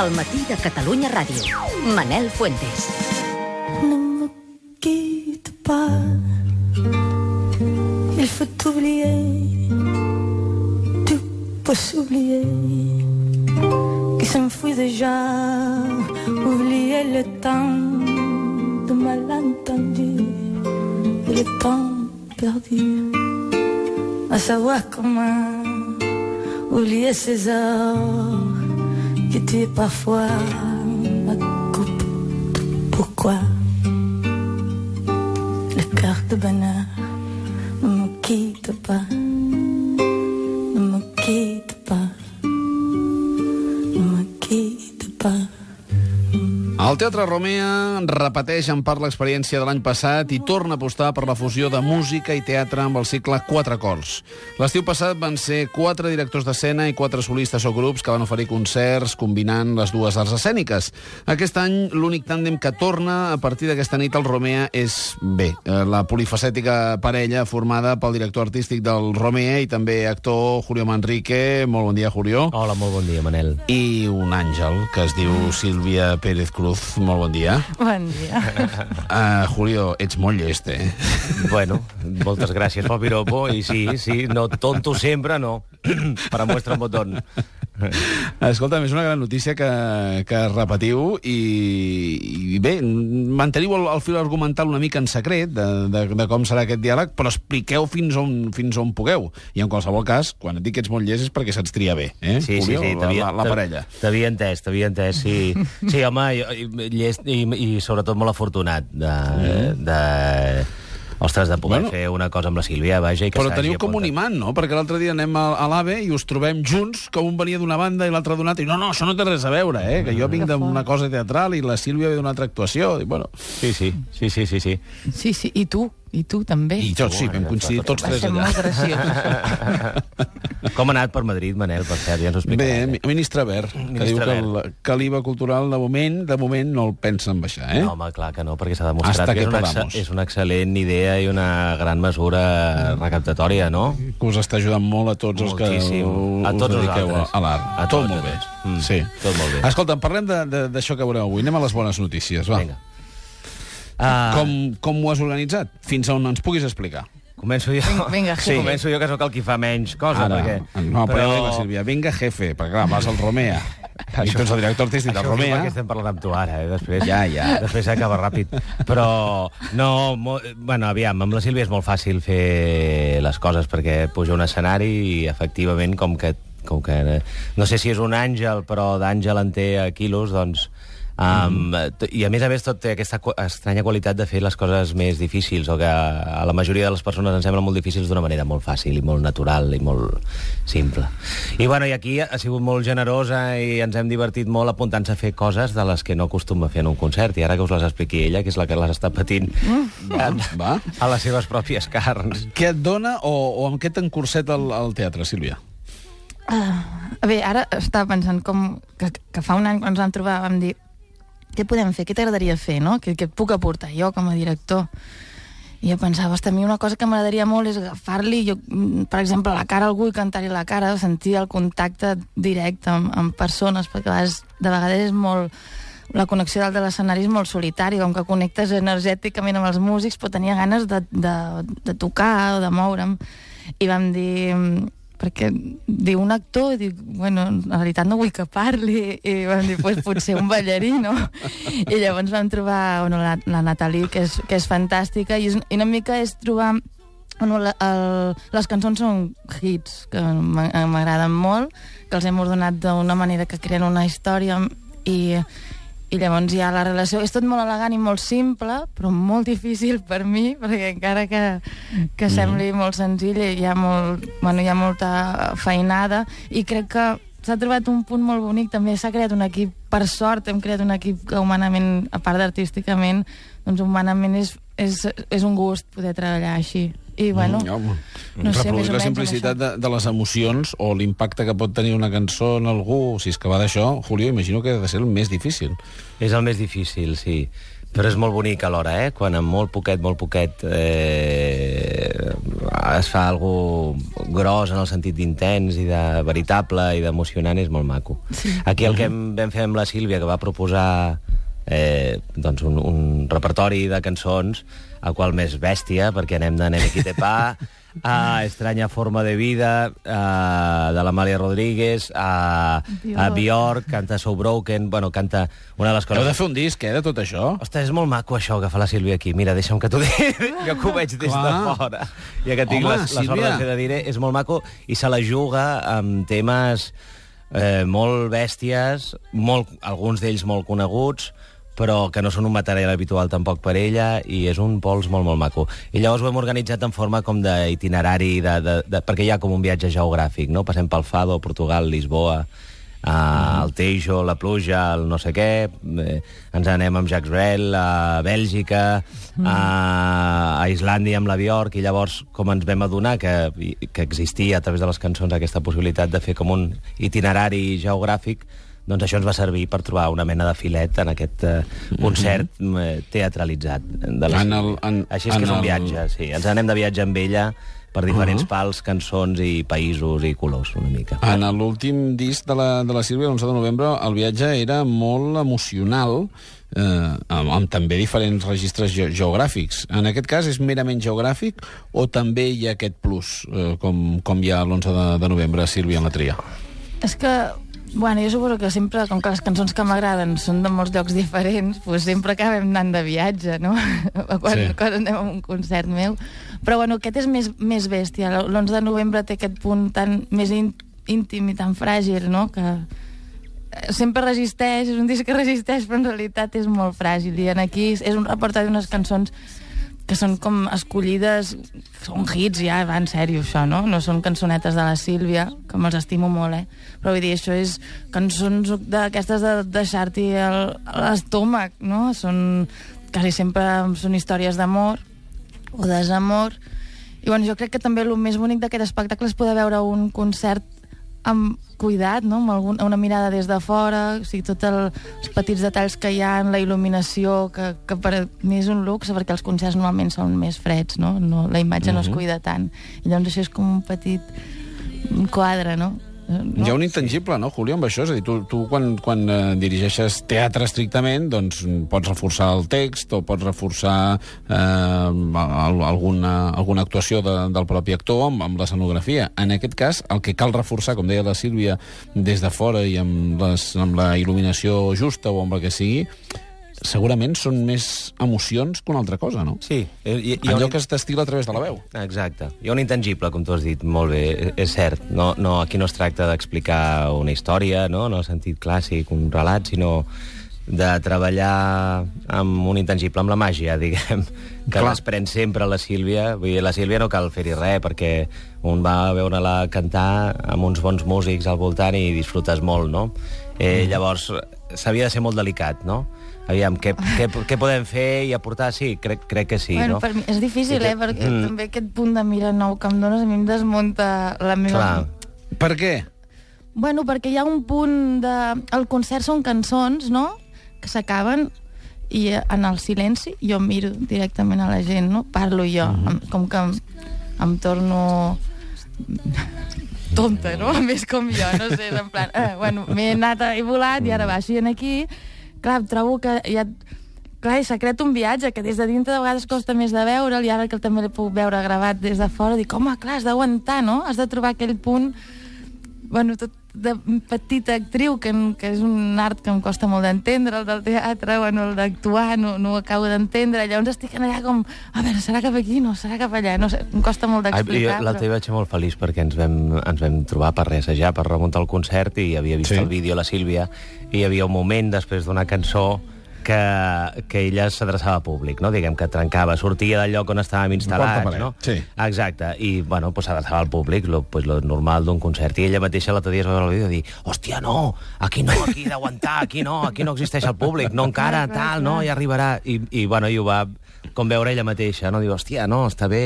El matí de Catalunya Ràdio. Manel Fuentes. Ne me quitte pas. Il faut oublier. Tout peut s'oublier. Qui s'enfuit déjà. Oublier le temps de malentendu. Le temps perdu. À savoir comment oublier ces heures tuent parfois ma coupe pourquoi le cœur de bonheur ne me quitte pas, ne me quitte pas, ne me quitte pas? El Teatre Romea repeteix en part l'experiència de l'any passat i torna a apostar per la fusió de música i teatre amb el cicle Quatre Cors. L'estiu passat van ser quatre directors d'escena i quatre solistes o grups que van oferir concerts combinant les dues arts escèniques. Aquest any l'únic tàndem que torna a partir d'aquesta nit al Romea és, bé, eh, la polifacètica parella formada pel director artístic del Romea i també actor Julio Manrique. Molt bon dia, Julio. Hola, molt bon dia, Manel. I un àngel que es diu Sílvia Pérez Cruz. Molt bon dia. Bon dia. Uh, Julio, ets molt llest, eh? Bueno, moltes gràcies pel piropo, i sí, sí, no tonto sempre, no. Para muestra un botón. Escolta'm, és una gran notícia que, que repetiu i, i bé, manteniu el, el fil argumental una mica en secret de, de, de com serà aquest diàleg, però expliqueu fins on, fins on pugueu. I en qualsevol cas, quan et dic que ets molt llest és perquè se'ns tria bé, eh, Sí, sí, Julio, sí, la, la, la parella. T'havia entès, t'havia entès, sí. Sí, home, i, llest, i, i sobretot molt afortunat de... de Ostres, de poder Bueno. fer una cosa amb la Sílvia, vaja, i que Però teniu com un imant, no? Perquè l'altre dia anem a, a l'AVE i us trobem junts, com un venia d'una banda i l'altre d'una altra, i no, no, això no té res a veure, eh? Que jo vinc d'una cosa teatral i la Sílvia ve d'una altra actuació. I, bueno, Sí, sí, sí, sí, sí, sí. Sí, sí, i tu, i tu també. I tots, sí, vam coincidir tots Va tres ser allà. molt graciós. Com ha anat per Madrid, Manel, per cert, ja ens ho Bé, explicaràs. mi- ministre Verd, que diu que el- que l'IVA cultural de moment de moment no el pensa en baixar, eh? No, home, clar que no, perquè s'ha demostrat Hasta que, que és, una és una excel·lent idea i una gran mesura recaptatòria, no? Que us està ajudant molt a tots els que Moltíssim. us, A tots us dediqueu a, a l'art. A Tot molt a bé. Mm, sí. tot molt bé. Escolta, parlem d'això que veurem avui. Anem a les bones notícies, va. Vinga. Ah, Com, com ho has organitzat? Fins on ens puguis explicar. Començo jo. Vinga, vinga, sí. jefe. Començo jo, que sóc el qui fa menys cosa. Ara, perquè... no, però... Però... Sílvia, vinga, jefe, perquè clar, vas al Romea. I tu ets el director artístic del Això Romea. perquè estem parlant amb tu ara, eh? Després, Ja, ja. Després s'acaba ràpid. Però, no, mo... bueno, aviam, amb la Sílvia és molt fàcil fer les coses, perquè puja un escenari i, efectivament, com que, com que no sé si és un àngel, però d'àngel en té a quilos, doncs... Um, mm. I a més a més tot té aquesta qu- estranya qualitat de fer les coses més difícils o que a la majoria de les persones ens semblen molt difícils d'una manera molt fàcil i molt natural i molt simple. I bueno, i aquí ha sigut molt generosa i ens hem divertit molt apuntant-se a fer coses de les que no acostuma a fer en un concert i ara que us les expliqui ella, que és la que les està patint Va, va. a les seves pròpies carns. Què et dona o, o amb què t'encurseta el, el teatre, Sílvia? Ah, bé, ara estava pensant com que, que fa un any quan ens vam trobar vam dir què podem fer, què t'agradaria fer, no? Què, què et puc aportar jo com a director? I jo pensava, a mi una cosa que m'agradaria molt és agafar-li, jo, mm, per exemple, la cara a algú i cantar-li la cara, sentir el contacte directe amb, amb persones, perquè a vegades, de vegades és molt la connexió dalt de l'escenari és molt solitari, com que connectes energèticament amb els músics, però tenia ganes de, de, de tocar o de moure'm. I vam dir, mm, perquè diu un actor, i dic, bueno, en realitat no vull que parli, i vam dir, pues, potser un ballarí, no? I llavors vam trobar bueno, la, la Natalie, que és, que és fantàstica, i, és, i una mica és trobar Bueno, la, el, les cançons són hits que m'a- m'agraden molt, que els hem ordenat d'una manera que creen una història i, i llavors ja la relació... És tot molt elegant i molt simple, però molt difícil per mi, perquè encara que, que sembli molt senzill hi ha, molt, bueno, hi ha molta feinada i crec que s'ha trobat un punt molt bonic, també s'ha creat un equip, per sort hem creat un equip que humanament, a part d'artísticament, doncs humanament és, és, és un gust poder treballar així. I bueno, Mm, home. no sé, Reproduir més o la simplicitat de, de les emocions o l'impacte que pot tenir una cançó en algú, si és que va d'això, Julio, imagino que ha de ser el més difícil. És el més difícil, sí. Però és molt bonic alhora, eh? Quan amb molt poquet, molt poquet eh, es fa algo gros en el sentit d'intens i de veritable i d'emocionant, és molt maco. Sí. Aquí el que hem, vam fer amb la Sílvia, que va proposar eh, doncs un, un repertori de cançons, el qual més bèstia, perquè anem de Nene Quitepa a Estranya forma de vida, a, de l'Amàlia Rodríguez, a, a Bjork, canta So Broken, bueno, canta una de les coses... Heu de fer un disc, eh, de tot això? Ostres, és molt maco això que fa la Sílvia aquí. Mira, deixa'm que t'ho digui. jo que ho veig des Clar. de fora. Ja que tinc Home, les, les Sílvia. ordres de dir és molt maco i se la juga amb temes eh, molt bèsties, molt, alguns d'ells molt coneguts, però que no són un material habitual tampoc per ella, i és un pols molt, molt maco. I llavors ho hem organitzat en forma com d'itinerari, de, de, de, perquè hi ha com un viatge geogràfic, no? Passem pel Fado, Portugal, Lisboa, a, el Teixo, la pluja, el no sé què, eh, ens anem amb Jacques Brel, a Bèlgica, a, a Islàndia amb la Bjork, i llavors com ens vam adonar que, que existia a través de les cançons aquesta possibilitat de fer com un itinerari geogràfic, doncs això ens va servir per trobar una mena de filet en aquest eh, concert eh, teatralitzat. De la En el- en- Així és que en és un el- viatge, sí. Ens anem de viatge amb ella per diferents pals, cançons i països i colors, una mica. En l'últim disc de la, de la Sílvia, l'11 de novembre, el viatge era molt emocional, eh, amb, amb també diferents registres ge geogràfics. En aquest cas és merament geogràfic o també hi ha aquest plus, eh, com, com hi ha l'11 de, de novembre, Sílvia, en la tria? És que, bueno, jo suposo que sempre, com que les cançons que m'agraden són de molts llocs diferents, doncs sempre acabem anant de viatge, no? quan, Sí. quan anem a un concert meu. Però, bueno, aquest és més, més bèstia. L'11 de novembre té aquest punt tan més ín- íntim i tan fràgil, no?, que eh, sempre resisteix, és un disc que resisteix, però en realitat és molt fràgil. I en aquí és un repertori d'unes cançons que són com escollides, són hits ja, va, en sèrio, això, no? No són cançonetes de la Sílvia, que me'ls estimo molt, eh? Però vull dir, això és cançons d'aquestes de deixar-t'hi l'estómac, no? Són, quasi sempre són històries d'amor o desamor. I bueno, jo crec que també el més bonic d'aquest espectacle és poder veure un concert amb cuidat, no? amb algun, una mirada des de fora, o sigui, tots el, els petits detalls que hi ha en la il·luminació, que, que per mi és un luxe, perquè els concerts normalment són més freds, no? no la imatge no es cuida tant. I llavors això és com un petit quadre, no? No? Hi ha un intangible, no, Julio, amb això? És a dir, tu, tu quan, quan eh, dirigeixes teatre estrictament, doncs pots reforçar el text o pots reforçar eh, al- alguna, alguna actuació de, del propi actor amb, amb l'escenografia. En aquest cas, el que cal reforçar, com deia la Sílvia, des de fora i amb, les, amb la il·luminació justa o amb el que sigui, segurament són més emocions que una altra cosa, no? Sí. I, i, hi Allò un- que es destila a través de la veu. Exacte. Hi ha un intangible, com tu has dit, molt bé, e- és cert. No, no, aquí no es tracta d'explicar una història, no? en el sentit clàssic, un relat, sinó de treballar amb un intangible, amb la màgia, diguem, que Clar. desprèn sempre la Sílvia. Vull dir, la Sílvia no cal fer-hi res, perquè un va a veure-la cantar amb uns bons músics al voltant i disfrutes molt, no? Eh, llavors, s'havia de ser molt delicat, no? Aviam, què, què, què podem fer i aportar? Sí, crec, crec que sí, bueno, no? per mi és difícil, I que- eh? Perquè Mm. també aquest punt de mira nou que em dones a mi em desmunta la meva... Clar. Per què? Bueno, perquè hi ha un punt de... El concert són cançons, no?, que s'acaben i eh, en el silenci jo miro directament a la gent, no? Parlo jo, mm -hmm. com que em, em torno tonta, no? Més com jo, no sé, en plan, eh, bueno, m'he anat, he volat i ara baixo i en aquí, clar, trobo que ha... Clar, i s'ha creat un viatge que des de dintre de vegades costa més de veure'l i ara que també l'he pogut veure gravat des de fora, dic, home, clar, has d'aguantar, no? Has de trobar aquell punt bueno, tot de petita actriu, que, que és un art que em costa molt d'entendre, el del teatre, bueno, el d'actuar, no, no ho acabo d'entendre, llavors estic allà com, a veure, serà cap aquí, no, serà cap allà, no sé, em costa molt jo d'explicar. l'altre dia vaig ser molt feliç perquè ens vam, ens vam trobar per reassajar, per remuntar el concert i havia vist sí. el vídeo la Sílvia i hi havia un moment després d'una cançó que, que ella s'adreçava a públic, no? diguem que trencava, sortia del lloc on estàvem instal·lats, no? sí. Exacte, i bueno, pues, s'adreçava al públic, lo, pues, lo normal d'un concert, i ella mateixa l'altre dia es va veure el vídeo i dir, hòstia, no, aquí no, aquí he d'aguantar, aquí no, aquí no existeix el públic, no encara, tal, no, ja arribarà, i, i bueno, i ho va com veure ella mateixa, no? Diu, hòstia, no, està bé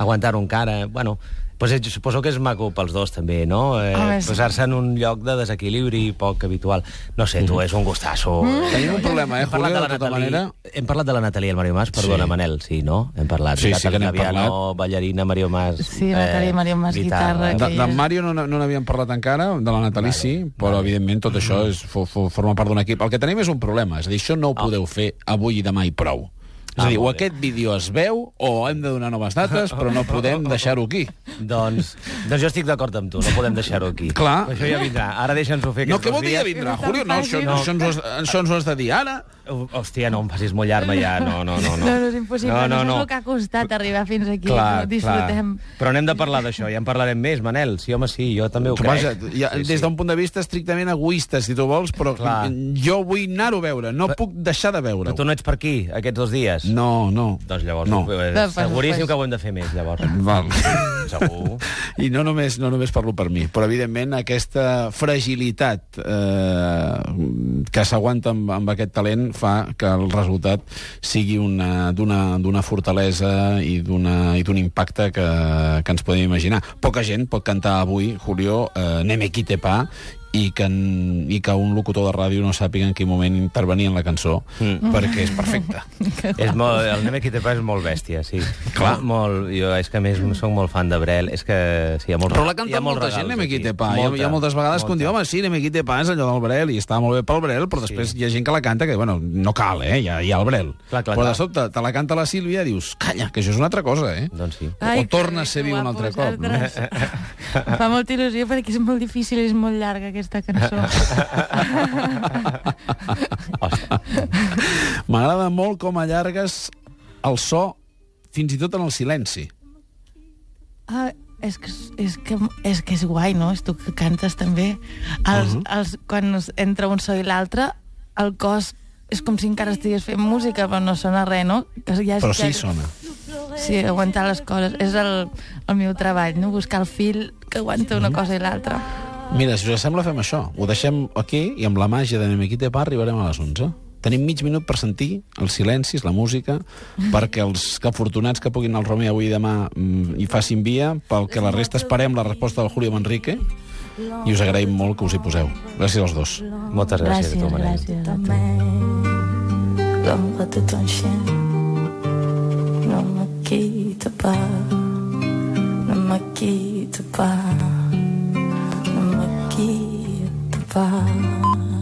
aguantar-ho encara. Bueno, Pues, eh, suposo que és maco pels dos, també, no? Eh, Home. Posar-se en un lloc de desequilibri poc habitual. No sé, tu, és un gustasso. Mm. Tenim un problema, eh, Julio, de de la tota Natalie, manera. Hem parlat de la Natalia i el Mario Mas, perdona, Sí. Manel, sí, no? Hem parlat. Sí, sí que n'hem parlat. Viano, ballarina, Mario Mas... eh, Sí, Natalia i Mario Mas, guitarra, De, que- de Mario no, no n'havíem parlat encara, de la Nathalie sí, però evidentment tot això és, fo, fo, forma part d'un equip. El que tenim és un problema, és a dir, això no ho podeu fer avui i demà i prou. És Ah, a dir, o molt bé. aquest vídeo es veu o hem de donar noves dates, però no podem deixar-ho aquí. Doncs, doncs jo estic d'acord amb tu, no podem deixar-ho aquí. Clar. Això ja vindrà. Ara deixa'ns-ho fer No, què vol dir ja vindrà, Julio? No, això, no. això, ens ho has, això ens ho has de dir ara. Hòstia, no em facis mullar-me ja. No, no, no. No, No, no és impossible. No, no, és no. el que ha costat arribar fins aquí. Clar, no? Disfrutem. clar. Però n'hem de parlar d'això, ja en parlarem més, Manel. Sí, home, sí, jo també ho crec. Vaja, ja, sí, des d'un punt de vista estrictament egoista, si tu vols, però Clar. jo vull anar-ho a veure, no puc deixar de Però veure-ho. tu no ets per aquí, aquests dos dies? No, no. Doncs llavors, No. eh, No, pues, seguríssim pues. que ho hem de fer més, llavors. Val. Segur. I no només, no només parlo per mi, però evidentment aquesta fragilitat eh, que s'aguanta amb, amb aquest talent fa que el resultat sigui una- d'una fortalesa i d'un impacte que, que ens podem imaginar. Poca gent pot cantar avui, Julio, eh, Neme qui te pa, i que, en, i que un locutor de ràdio no sàpiga en quin moment intervenir en la cançó, mm. perquè és perfecte. és molt, el Neme Quitepa és molt bèstia, sí. Clar. Molt, jo és que a més soc molt fan de Brel. És que sí, hi ha molt Però la hi ha canta molts molta gent, Neme pa. Hi ha, hi ha moltes vegades que un diu, home, sí, Neme qui te pa és allò del Brel, i està molt bé pel Brel, però després Sí. hi ha gent que la canta que, bueno, no cal, eh? Hi ha, hi ha el Brel. Clar, clar, però de sobte te la canta la Sílvia i dius, calla, que això és una altra cosa, eh? Doncs sí. o torna a ser viu un altre cop, no? Fa molta il·lusió perquè és molt difícil i és molt llarga aquesta cançó. M'agrada molt com allargues el so fins i tot en el silenci. Ah, és que, és, que, és que és guai, no? És tu que cantes també. Els, uh -huh. els, quan entra un so i l'altre, el cos és com si encara estigués fent música, però no sona res, no? Que ja, Però ja, sí sona. Sí, aguantar les coses. És el, el meu treball, no? Buscar el fil que aguanta una cosa i l'altra. Mira, si us sembla, fem això. Ho deixem aquí i amb la màgia de Neme qui te pa arribarem a les 11. Tenim mig minut per sentir els silencis, la música, perquè els que afortunats que puguin anar al Romea avui i demà mm, hi facin via, pel que la resta esperem la resposta del Julio Manrique i us agraïm molt que us hi poseu. Gràcies als dos. Moltes gràcies, a tu, Manel. gràcies. a tu. L'ombre de ton chien ne me quitte pas, ne me quitte pas, ne me quitte pas.